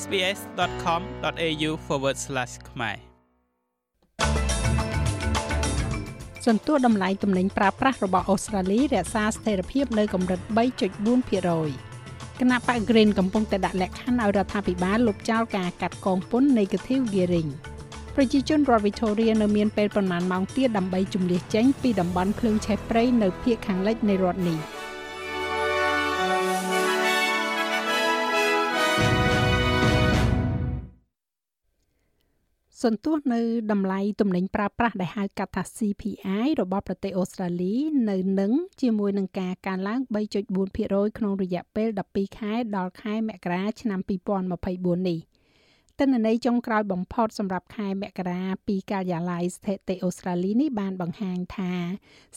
sbs.com.au/ ខ្មែរសន្ទុះតម្លៃទំនិញប្រើប្រាស់របស់អូស្ត្រាលីរក្សាស្ថិរភាពនៅកម្រិត3.4%គណៈបក Green កំពុងតែដាក់លក្ខខណ្ឌឲ្យរដ្ឋាភិបាលលុបចោលការកាត់កងពន្ធ Negative Gearing ប្រជាជនរដ្ឋ Victoria នៅមានពេលប្រមាណម៉ោងទៀតដើម្បីជំនះចេញពីតំបន់ភ្លើងឆេះព្រៃនៅភាគខាងលិចនៃរដ្ឋនេះ។ សន្ទុះនៅតម្លៃទំនិញប្រើប្រាស់ដែលហៅកាត់ថា CPI របស់ប្រទេសអូស្ត្រាលីនៅនឹងជាមួយនឹងការកើនឡើង3.4%ក្នុងរយៈពេល12ខែដល់ខែមករាឆ្នាំ2024នេះ ទិន្នន័យចុងក្រោយបំផុតសម្រាប់ខែមករាពីការិយាល័យស្ថិតិអូស្ត្រាលីនេះបានបង្ហាញថា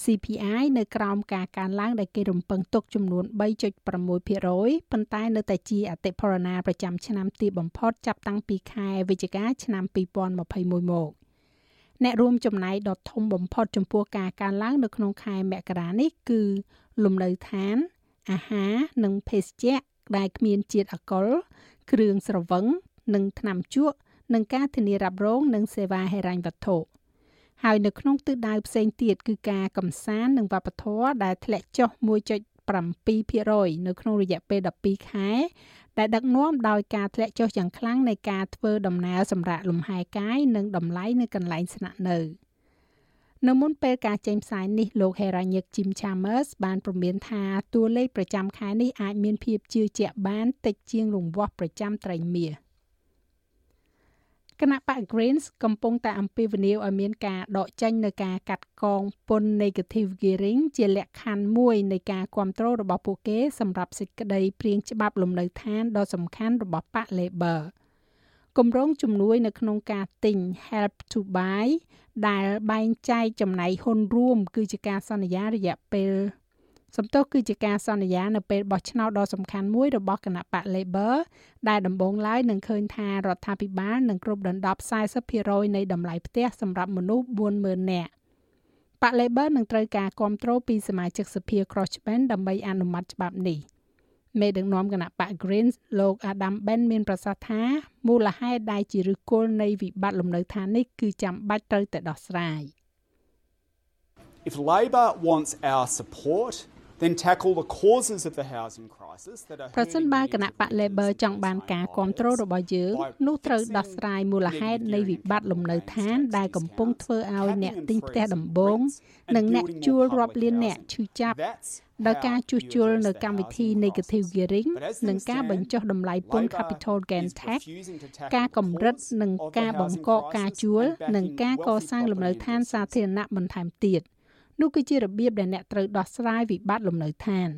CPI នៅក្រោមការកើនឡើងដែលគេរំពឹងទុកចំនួន3.6%ប៉ុន្តែនៅតែជាអតិផរណាប្រចាំឆ្នាំទាបបំផុតចាប់តាំងពីខែវិច្ឆិកាឆ្នាំ2021មកអ្នករួមចំណែកដ៏ធំបំផុតចំពោះការកើនឡើងនៅក្នុងខែមករានេះគឺលំនៅឋាន អាហារនិងភេសជ្ជៈដែលគ្មានជាតិអាល់កុលគ្រឿងស្រវឹង និងថ្នាំជក់និងការធានារ៉ាប់រងនិងសេវាហិរញ្ញវត្ថុហើយនៅក្នុងទិសដៅផ្សេងទៀតគឺការកំសាន្តនិងវប្បធម៌ដែលធ្លាក់ចុះ1.7%នៅក្នុងរយៈពេល12ខែដែលដឹកនាំដោយការធ្លាក់ចុះយ៉ាងខ្លាំងនៃការធ្វើដំណើរសម្រាប់លំហែកាយនិងតម្លៃនៅកន្លែងស្នាក់នៅនៅមុនពេលការចេញផ្សាយនេះលោក Heranyck Jim Chalmers បានព្រមានថាតួលេខប្រចាំខែនេះអាចមានភាពជឿជាក់បានតិចជាងរង្វាស់ប្រចាំត្រីមាស គណៈបក Greens កំពុងតែអំពាវនាវឲ្យមានការដកចេញនៅការកាត់កងពន្ធ negative gearing ជាលក្ខខណ្ឌមួយនៃការគ្រប់គ្រងរបស់ពួកគេសម្រាប់សេចក្តីព្រៀងច្បាប់លំនៅឋានដ៏សំខាន់របស់បក Labor គម្រោងជំនួយនៅក្នុងការទិញ Help to Buy ដែលបែងចែកចំណាយហ៊ុនរួម គឺជាការសន្យារយៈពេល សំទោសគឺជាការសន្យានៅពេលបោះឆ្នោតដ៏សំខាន់មួយរបស់គណៈបក Labor ដែលដំបូងឡើយនឹងឃើញថារដ្ឋាភិបាលនឹងគ្រប់ដណ្ដប់40%នៃតម្លៃផ្ទះសម្រាប់មនុស្ស40000នាក់បក Labor នឹងត្រូវការគ្រប់គ្រងពីសមាជិកសភា Crossband ដើម្បីអនុម័តច្បាប់នេះមេដឹកនាំគណៈបក Greens លោក Adam Ben មានប្រសាសន៍ថាមូលហេតុដែលជាឫសគល់នៃវិបត្តិលំនៅឋាននេះគឺចាំបាច់ត្រូវតែដោះស្រាយ If Labor wants our support then tackle the causes of the housing crisis that are ប្រសិនបើគណៈបក Labor ចង់បានការគ្រប់គ្រងរបស់យើងនោះត្រូវដោះស្រាយមូលហេតុនៃវិបត្តិលំនៅឋាន ដែលកំពុងធ្វើឲ្យអ្នកទិញផ្ទះដំបូងនិងអ្នកជួលរាប់លានអ្នកឈឺចាប់ដោយការជួសជុលនៅកម្មវិធី negative gearing និងការបញ្ចុះតម្លៃពន្ធ capital gain tax ការកម្រិតនិងការបង្កកការជួល និងការកសាងលំនៅឋានសាធារណៈបន្ថែមទៀត។ នោះគឺជារបៀបដែលអ្នកត្រូវដោះស្រាយវិបត្តិលំនៅឋាន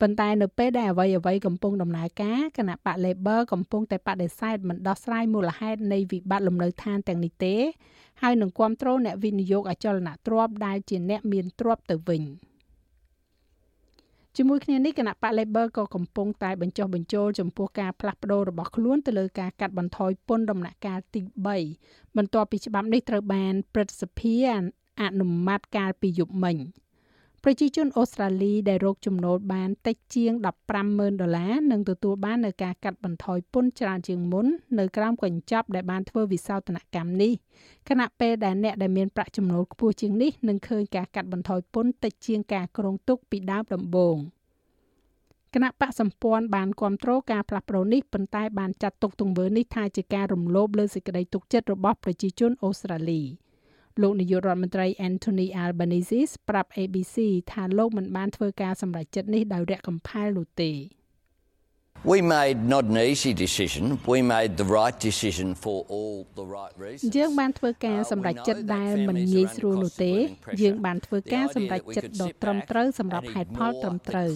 ប៉ុន្តែនៅពេលដែលអ្វីអ្វីកំពុងដំណើរការគណៈបក Labor កំពុងតែបដិសេធមិនដោះស្រាយមូលហេតុនៃវិបត្តិលំនៅឋានទាំងនេះទេហើយនឹងគ្រប់គ្រងអ្នកវិនិយោគអចលនទ្រព្យដែលជាអ្នកមានទ្រព្យទៅវិញជាមួយគ្នានេះគណៈបក Labor ក៏កំពុងតែបញ្ចុះបញ្ចូលចំពោះការផ្លាស់ប្ដូររបស់ខ្លួនទៅលើការកាត់បន្ថយពន្ធដំណាក់កាលទី3បន្ទាប់ពីច្បាប់នេះត្រូវបានព្រឹទ្ធសភា អនុម័តកាលពីយប់មិញប្រជាជនអូស្ត្រាលីដែលរកចំណូលបានតិចជាង150,000ដុល្លារនឹងទទួលបាននៅការកាត់បន្ថយពន្ធច្រើនជាងមុននៅក្រោមកញ្ចប់ដែលបានធ្វើវិសោធនកម្មនេះខណៈពេលដែលអ្នកដែលមានប្រាក់ចំណូលខ្ពស់ជាងនេះនឹងឃើញការកាត់បន្ថយពន្ធតិចជាងការគ្រោងទុកពីដើមដំបូងគណៈបកសម្ព័ន្ធបានគ្រប់គ្រងការផ្លាស់ប្ដូរនេះប៉ុន្តែបានចាត់ទុកទង្វើនេះថាជាការរំលោភលើសេចក្តីទុកចិត្តរបស់ប្រជាជនអូស្ត្រាលី។ លោកនាយករដ្ឋមន្ត្រី Anthony Albanese ប្រាប់ ABC ថាលោកមិនបានធ្វើការសម្រេចចិត្តនេះដោយរាក់កំផែលនោះទេ។ We made not an easy decision. We made the right decision for all the right reasons. យើងបានធ្វើការសម្រេចចិត្តដែលមិនងាយស្រួលនោះទេ យើងបានធ្វើការសម្រេចចិត្តដ៏ត្រឹមត្រូវសម្រាប់ហេតុផលត្រឹមត្រូវ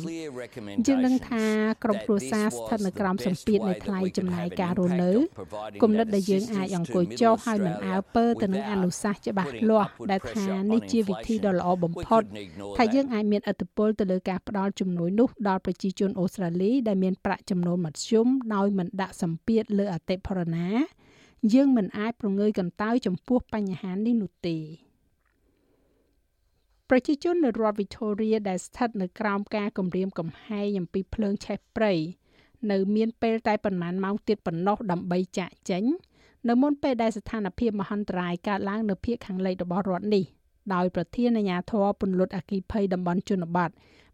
យើងនឹងថាក្រុមគ្រួសារស្ថិតនៅក្រោមសម្ពាធនៃថ្លៃចំណាយការរស់នៅគំនិតដែលយើងអាចអង្គុយចុះហើយមិនអើពើទៅនឹងអនុសាសន៍ច្បាស់លាស់ដែលថានេះជាវិធីដ៏ល្អបំផុតថាយើងអាចមានឥទ្ធិពលទៅលើការផ្ដល់ជំនួយនោះដល់ប្រជាជនអូស្ត្រាលីដែលមានប្រាក់ចំណូលមធ្យមដោយមិនដាក់សម្ពាធលើអតិផរណា យើងមិនអាចប្រងើយកន្តើយចំពោះបញ្ហានេះនោះទេប្រជាជននៅរដ្ឋ Victoria ដែលស្ថិតនៅក្រោមការគំរាមកំហែងអំពីភ្លើងឆេះព្រៃនៅមានពេលតែប៉ុន្មានម៉ោងទៀតប៉ុណ្ណោះដើម្បីចាក់ចេញនៅមុនពេលដែលស្ថានភាពមហន្តរាយកើតឡើងនៅភូមិខាងលិចរបស់រដ្ឋនេះដោយប្រធានអាជ្ញាធរពន្លត់អគិភ័យតំបន់ជនបទ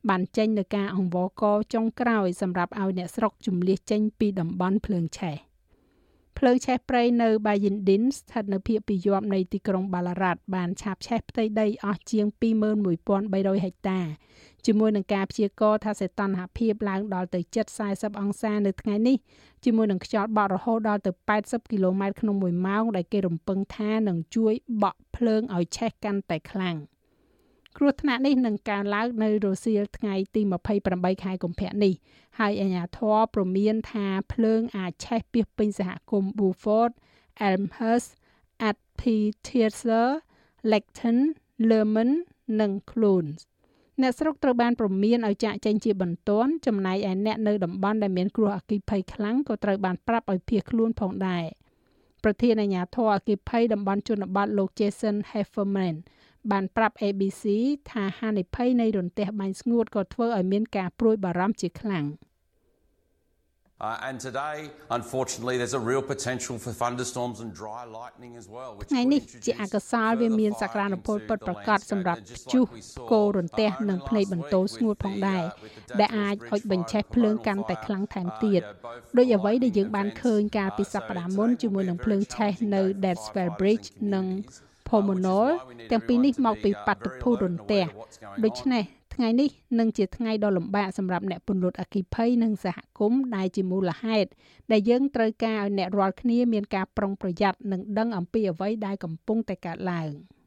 បានចេញនៅការអង្វរកចុងក្រោយសម្រាប់ឲ្យអ្នកស្រុកជំលះចេញពីតំបន់ភ្លើងឆេះភ្លើងឆេះព្រៃនៅ Bayindin ស្ថិតនៅភាគពាយ័ព្យនៃទីក្រុង Ballarat បានឆាបឆេះផ្ទៃដីអស់ជាង21300ហិកតាជាមួយនឹងការព្យាករណ៍ថាសីតុណ្ហភាពឡើងដល់ទៅ740អង្សានៅថ្ងៃនេះជាមួយនឹងខ្យល់បក់រហូតដល់ទៅ80គីឡូម៉ែត្រក្នុង1ម៉ោងដែលគេរំពឹងថានឹងជួយបក់ភ្លើងឲ្យឆេះកាន់តែខ្លាំង។ គ្រោះថ្នាក់នេះនឹងកើនឡើងនៅរសៀលថ្ងៃទី28ខែកុម្ភៈនេះហើយអាជ្ញាធរព្រមានថាភ្លើងអាចឆេះពីពេញសហគមន៍ Beaufort, Elmhurst, Atpetersler, Lecton, Lerman និង Clunes អ្នកស្រុកត្រូវបានព្រមានឲ្យចាក់ចេញជាបន្ទាន់ចំណែកឯអ្នកនៅតំបន់ដែលមានគ្រោះអគ្គិភ័យខ្លាំងក៏ត្រូវបានប្រាប់ឲ្យភៀសខ្លួនផងដែរប្រធានអាជ្ញាធរអគ្គិភ័យតំបន់ជនបទលោក Jason Hefferman បានប្រាប់ ABC ថាហានិភ័យនៃរន្ទះបាញ់ស្ងួតក៏ធ្វើឲ្យមានការព្រួយបារម្ភជាខ្លាំង Uh, and today, unfortunately, there's a real potential for thunderstorms and dry lightning as well. ថ្ងៃនេះជាអកុសលវាមានសក្តានុពលពិតប្រាកដសម្រាប់ព្យុះគោរន្ទះនិងភ្នែកបន្ទោស្ងួតផងដែរដែលអាចអុជបញ្ឆេះភ្លើងកាន់តែខ្លាំងថែមទៀតដោយអ្វីដែលយើងបានឃើញកាលពីសប្តាហ៍មុនជាមួយនឹងភ្លើងឆេះនៅ Deadswell Bridge និង Pomonol ទាំងពីរនេះមកពីបាតុភូតរន្ទះដូច្នេះថ្ងៃនេះនឹងជាថ្ងៃដ៏លំបាកសម្រាប់អ្នកពន្លត់អគិភ័យនិងសហគមន៍ដែលជាមូលហេតុដែលយើងត្រូវការឲ្យអ្នករាល់គ្នាមានការប្រុងប្រយ័ត្ននិងដឹងអំពីអ្វីដែលកំពុងតែកើតឡើង។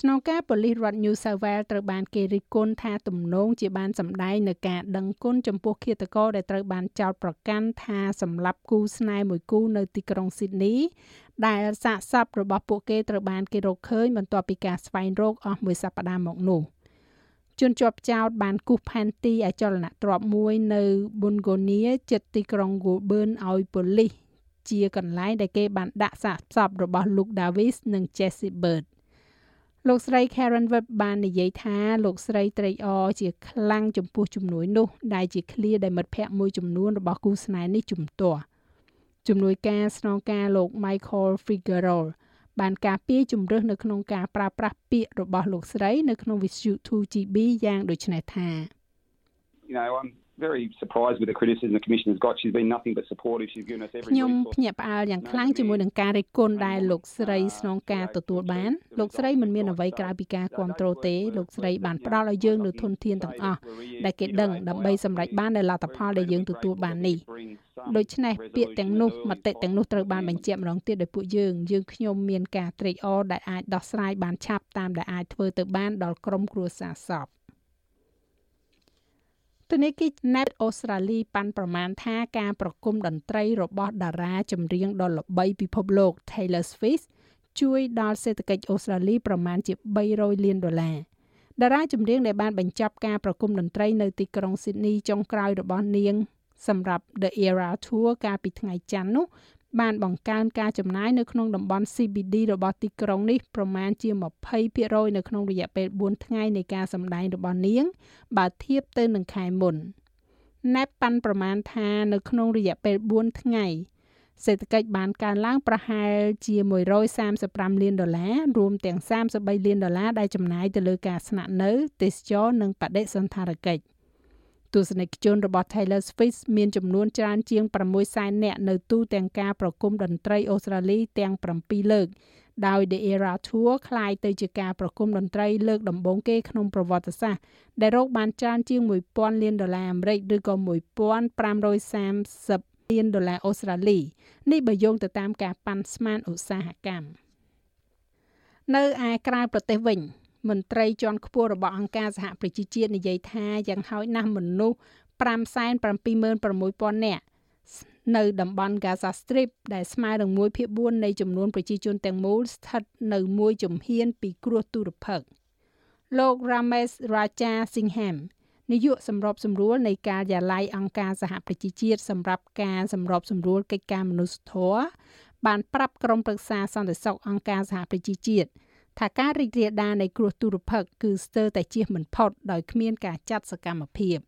ស្នងការប៉ូលីសរដ្ឋ New South Wales ត្រូវបានគេរិះគន់ថាទំនងជាបានសម្ដែងនៅការដឹងគុណចំពោះឃាតករដែលត្រូវបានចោទប្រកាន់ថាសម្លាប់គូស្នេហ៍មួយគូនៅទីក្រុង Sydney ដែលសាកសពរបស់ពួកគេត្រូវបានគេរកឃើញបន្ទាប់ពីការស្វែងរកអស់មួយសប្តាហ៍មកនោះជនជាប់ចោតបានគូសផែនទីអចលនទ្រព្យមួយនៅ Bungonia ជិតទីក្រុង Goulburn ឲ្យប៉ូលីសជាកន្លែងដែលគេបានដាក់សាកសពរបស់ Luke Davis និង Jesse Bird លោកស្រី Karen Webb បាននិយាយថាលោកស្រីត្រេកអរជាខ្លាំងចំពោះជំនួយនោះ ដែលជាឃ្លាដែលមិត្តភ័ក្តិមួយចំនួនរបស់គូស្នេហ៍នេះជំទាស់ជំនួយការស្នងការលោក Michael Figueroa បានការពារជំរឹះនៅក្នុងការប្រើប្រាស់ពាក្យរបស់លោកស្រី នៅក្នុងវិទ្យុ 2GB យ៉ាងដូចនេះថា You know I'm very surprised with the criticism the commission has got. She's been nothing but supportive. She's given us every ខ្ញុំភ្ញាក់ផ្អើលយ៉ាងខ្លាំងជាមួយនឹងការរិះគន់ដែលលោកស្រីស្នងការទទួលបានលោកស្រីមិនមានអ្វីក្រៅពីការគ្រប់គ្រងទេលោកស្រីបានផ្ដល់ឲ្យយើងនូវធនធានទាំងអស់ដែលគេដឹងដើម្បីសម្រេចបាននូវលទ្ធផលដែលយើងទទួលបាននេះដូច្នេះពាក្យទាំងនោះមតិទាំងនោះត្រូវបានបញ្ជាក់ម្ដងទៀតដោយពួកយើងយើងខ្ញុំមានការត្រេកអរដែលអាចដោះស្រាយបានឆាប់តាមដែលអាចធ្វើទៅបានដល់ក្រុមគ្រួសារសព ទូនីគី Net អូស្ត្រាលីប៉ាន់ប្រមាណថាការប្រគំតន្ត្រីរបស់តារាចម្រៀងដ៏ល្បីពិភពលោក Taylor Swift ជួយដល់សេដ្ឋកិច្ចអូស្ត្រាលីប្រមាណជា300លានដុល្លារតារាចម្រៀងដែលបានបញ្ចប់ការប្រគំតន្ត្រីនៅទីក្រុង Sydney ចុងក្រោយរបស់នាងសម្រាប់ The Era Tour កាលពីថ្ងៃច័ន្ទនោះ បានបង្កើនការចំណាយនៅក្នុងតំបន់ CBD របស់ទីក្រុងនេះប្រមាណជា20%នៅក្នុងរយៈពេល4ថ្ងៃនៃការសម្ដែងរបស់នាង បើធៀបទៅនឹងខែមុនណែបប៉ាន់ប្រមាណថានៅក្នុងរយៈពេល4ថ្ងៃសេដ្ឋកិច្ចបានកើនឡើងប្រហែលជា135លានដុល្លាររួមទាំង33លានដុល្លារដែលចំណាយទៅលើការស្នាក់នៅទេសចរនិងបដិសណ្ឋារកិច្ច ទស្សនិកជនរបស់ Taylor Swift មានចំនួនច្រើនជាង6សែននាក់នៅទូទាំងការប្រគំតន្ត្រីអូស្ត្រាលីទាំង7លើកដោយ The Era Tour คล้ายទៅជាការប្រគំតន្ត្រីលើកដំបូងគេក្នុងប្រវត្តិសាស្ត្រដែលរកបានច្រើនជាង1000លានដុល្លារអាមេរិកឬក៏1530លានដុល្លារអូស្ត្រាលីនេះបើយោងទៅតាមការប៉ាន់ស្មានឧស្សាហកម្មនៅឯក្រៅប្រទេសវិញ មន្ត្រីជាន់ខ្ពស់របស់អង្គការសហប្រជាជាតិនិយាយថាយ៉ាងហោចណាស់មនុស្ស576,000នាក់នៅតំបន់ Gaza Strip ដែលស្មើនឹង1ភាគ4នៃចំនួនប្រជាជនទាំងមូលស្ថិតនៅមួយជំហានពីគ្រោះទុរភិក្សលោក Ramesh Raja Singham នាយកសម្របសម្រួលនៃការិយាល័យអង្គការសហប្រជាជាតិសម្រាប់ការសម្របសម្រួលកិច្ចការមនុស្សធម៌បានប្រាប់ក្រុមប្រឹក្សាសន្តិសុខអង្គការសហប្រជាជាតិ ថាការរីករាលដាលនៃគ្រោះទុរភិក្សគឺស្ទើរតែជៀសមិនផុតដោយគ្មានការចាត់សកម្មភាព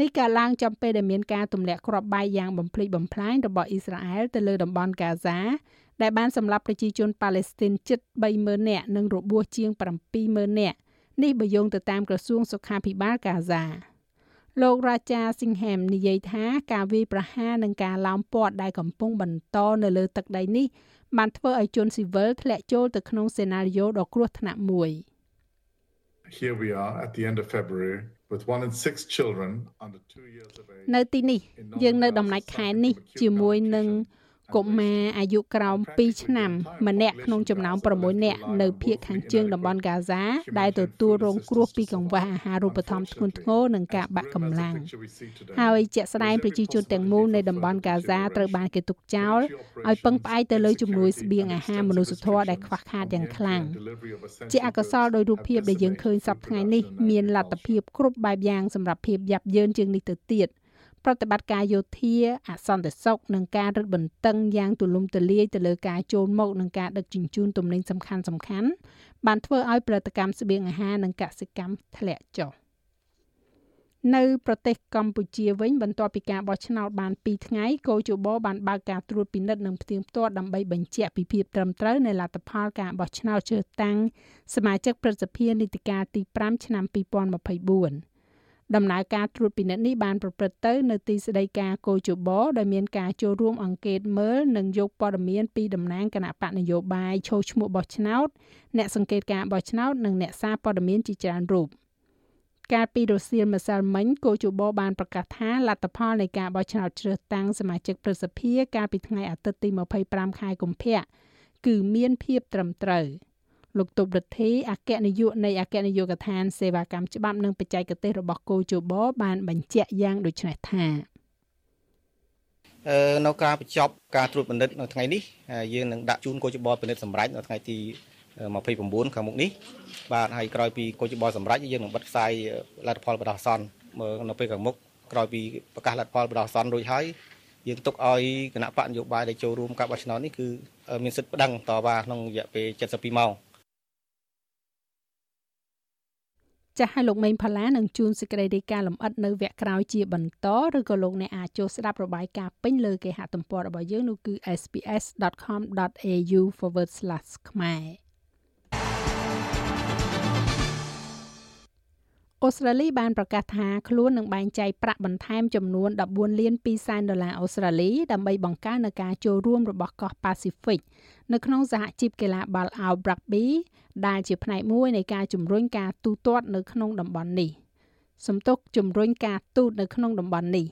នេះកើតឡើងចំពេលដែលមានការទម្លាក់គ្រាប់បែកយ៉ាងបំភ្លេចបំផ្លាញរបស់អ៊ីស្រាអែលទៅលើតំបន់កាហ្សាដែលបានសម្លាប់ប្រជាជនប៉ាឡេស្ទីនជិត30,000នាក់និងរបួសជាង70,000នាក់នេះបើយោងទៅតាមក្រសួងសុខាភិបាលកាហ្សាលោករ៉ាចាស៊ីងហែមនិយាយថាការវាយប្រហារនិងការឡោមព័ទ្ធដែលកំពុងបន្តនៅលើទឹកដីនេះ បានធ្វើឲ្យជនស៊ីវិលធ្លាក់ចូលទៅក្នុងសេណារីយ៉ូដ៏គ្រោះថ្នាក់មួយ Here we are at the end of February with one in 6 children under 2 years of age នៅទីនេះយើងនៅដំណាច់ខែនេះជាមួយនឹង កុមារអាយុក្រោម2ឆ្នាំម្នាក់ក្នុងចំណោម6នាក់នៅភូមិខាងជើងតំបន់ហ្គាហ្សាដែលទទួលរងគ្រោះពីកង្វះអាហារូបត្ថម្ភធ្ងន់ធ្ងរនិងការបាក់កម្លាំងហើយជាក់ស្ដែងប្រជាជនទាំងមូលនៃតំបន់ហ្គាហ្សាត្រូវបានគេទុកចោលឲ្យពឹងផ្អែកទៅលើជំនួយស្បៀងអាហារមនុស្សធម៌ដែលខ្វះខាតយ៉ាងខ្លាំងជាអកុសលដោយរូបភាពដែលយើងឃើញសប្តាហ៍ថ្ងៃនេះមានលទ្ធភាពគ្រប់បែបយ៉ាងសម្រាប់ភាពយ៉ាប់យ៉ឺនជាងនេះទៅទៀត ប្រតិបត្តិការយោធាអសន្តិសុខនិងការរឹតបន្តឹងយ៉ាងទូលំទូលាយទៅលើការចូលមកនិងការដឹកជញ្ជូនទំនិញសំខាន់សំខាន់បានធ្វើឲ្យផលិតកម្មស្បៀងអាហារនិងកសិកម្មធ្លាក់ចុះនៅប្រទេសកម្ពុជាវិញបន្ទាប់ពីការបោះឆ្នោតបាន2ថ្ងៃកោជបបានបើកការត្រួតពិនិត្យនិងផ្ទៀងផ្ទាត់ដើម្បីបញ្ជាក់ពីភាពត្រឹមត្រូវនៃលទ្ធផលការបោះឆ្នោតជ្រើសតាំងសមាជិកព្រឹទ្ធសភានីតិកាលទី5ឆ្នាំ2024 ដំណើរការត្រួតពិនិត្យនេះបានប្រព្រឹត្តទៅនៅទីស្តីការកោជបដែលមានការចូលរួមអង្កេតមើលនិងយកព័ត៌មានពីតំណាងគណៈបកនយោបាយឈោឈ្មោះបោះឆ្នោតអ្នកសង្កេតការបោះឆ្នោតនិងអ្នកសារព័ត៌មានជាច្រើនរូបកាលពីរសៀលម្សិលមិញកោជបបានប្រកាសថាលទ្ធផលនៃការបោះឆ្នោតជ្រើសតាំងសមាជិកព្រឹទ្ធសភាកាលពីថ្ងៃអាទិត្យទី25ខែកុម្ភៈគឺមានភាពត្រឹមត្រូវ។ លោកតុបរដ្ឋីអគ្គនាយកនៃអគ្គនាយកដ្ឋានសេវាកម្មច្បាប់និងបច្ចេកទេសរបស់គូជបបានបញ្ជាក់យ៉ាងដូចនេះថានៅការបញ្ចប់ការត្រួតពិនិត្យនៅថ្ងៃនេះយើងនឹងដាក់ជូនកោជបពិនិត្យសម្រាប់នៅថ្ងៃទី29ខាងមុខនេះបាទហើយក្រោយពីកោជបសម្រាប់យើងនឹងបិទផ្សាយលទ្ធផលបដោះអាសន្ននៅពេលខាងមុខក្រោយពីប្រកាសលទ្ធផលបដោះអាសន្នរួចហើយយើងទុកឲ្យគណៈបកនយោបាយដែលចូលរួមការបោះឆ្នោតនេះគឺមានសិទ្ធិប្តឹងតវ៉ាក្នុងរយៈពេល72ម៉ោង ចាស់ឲ្យលោកមេងផល្លានឹងជួនសេចក្តីរាយការណ៍លម្អិតនៅវគ្គក្រោយជាបន្តឬក៏លោកអ្នកអាចចូលស្ដាប់របាយការណ៍ពេញលើគេហទំព័ររបស់យើងនោះគឺ sps.com.au/ ខ្មែរអូស្ត្រាលីបានប្រកាសថាខ្លួននឹងបែងចែកប្រាក់បន្ថែមចំនួន14លាន2សែនដុល្លារអូស្ត្រាលីដើម្បីបង្កើននូវការចូលរួមរបស់កោះប៉ាស៊ីហ្វិក នៅក្នុងសហជីពកីឡាបាល់ឱបរ៉ាក់ប៊ីដែលជាផ្នែកមួយនៃការជំរុញការទូទាត់នៅក្នុងតំបន់នេះសំទុកជំរុញការទូតនៅក្នុងតំបន់នេះ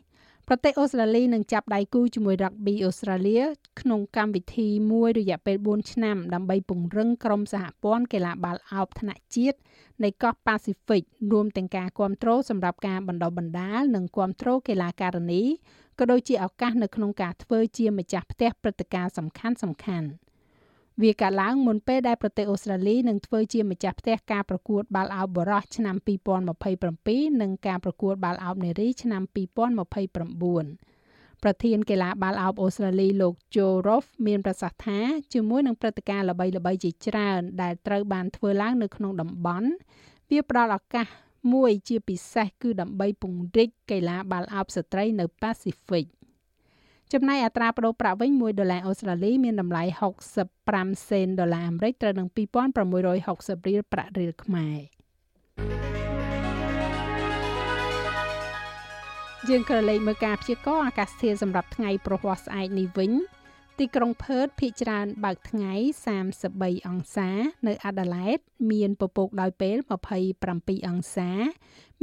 ប្រទេសអូស្ត្រាលីនឹងចាប់ដៃគូជាមួយរ៉ាក់ប៊ីអូស្ត្រាលីក្នុងកម្មវិធីមួយរយៈពេល4ឆ្នាំដើម្បីពង្រឹងក្រុមសហព័ន្ធកីឡាបាល់ឱបថ្នាក់ជាតិនៃកោះប៉ាស៊ីហ្វិករួមទាំងការគ្រប់គ្រងសម្រាប់ការបណ្ដុះបណ្ដាលនិងគ្រប់គ្រងកីឡាការិនីក៏ដូចជាឱកាសនៅក្នុងការធ្វើជាម្ចាស់ផ្ទះព្រឹត្តិការណ៍សំខាន់សំខាន់ៗ វាកាលឡើងមុនពេលដែលប្រទេសអូស្ត្រាលីនឹងធ្វើជាម្ចាស់ផ្ទះការប្រកួតបាល់ឱបបុរសឆ្នាំ2027និងការប្រកួតបាល់ឱបនារីឆ្នាំ2029ប្រធានកីឡាបាល់ឱបអូស្ត្រាលីលោក Joe Roff មានប្រសាសន៍ថាជាមួយនឹងព្រឹត្តិការណ៍ល្បីៗជាច្រើនដែលត្រូវបានធ្វើឡើងនៅក្នុងតំបន់វាផ្ដល់ឱកាសមួយជាពិសេសគឺដើម្បីពង្រីកកីឡាបាល់ឱបស្ត្រីនៅប៉ាស៊ីហ្វិក ចំណែកអត្រាប្តូរប្រាក់វិញ1ដុល្លារអូស្ត្រាលីមានតម្លៃ65សេនដុល្លារអាមេរិកត្រូវនឹង2660រៀលប្រាក់រៀលខ្មែរយើងក៏លេខមើលការព្យាករណ៍អាកាសធាតុសម្រាប់ថ្ងៃប្រហ័សស្អែកនេះវិញទីក្រុងផឺតភាគច្រើនបើកថ្ងៃ33អង្សា នៅអាដាលេដមានពពកដោយពេល27អង្សា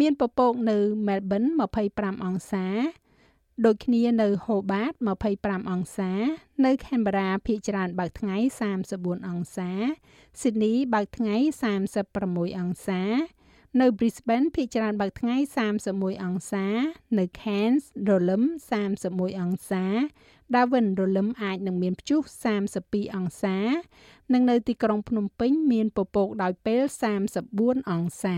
មានពពកនៅមែលប៊ន25អង្សា ដូចគ្នានៅ Hobart 25អង្សា នៅ Canberra ភាគច្រើនបើកថ្ងៃ34អង្សា Sydney បើកថ្ងៃ36អង្សា នៅ Brisbane ភាគច្រើនបើកថ្ងៃ31អង្សា នៅ Cairns រលឹម31អង្សា Darwin រលឹមអាចនឹងមានព្យុះ32អង្សា និងនៅទីក្រុងភ្នំពេញមានពពកដោយពេល34អង្សា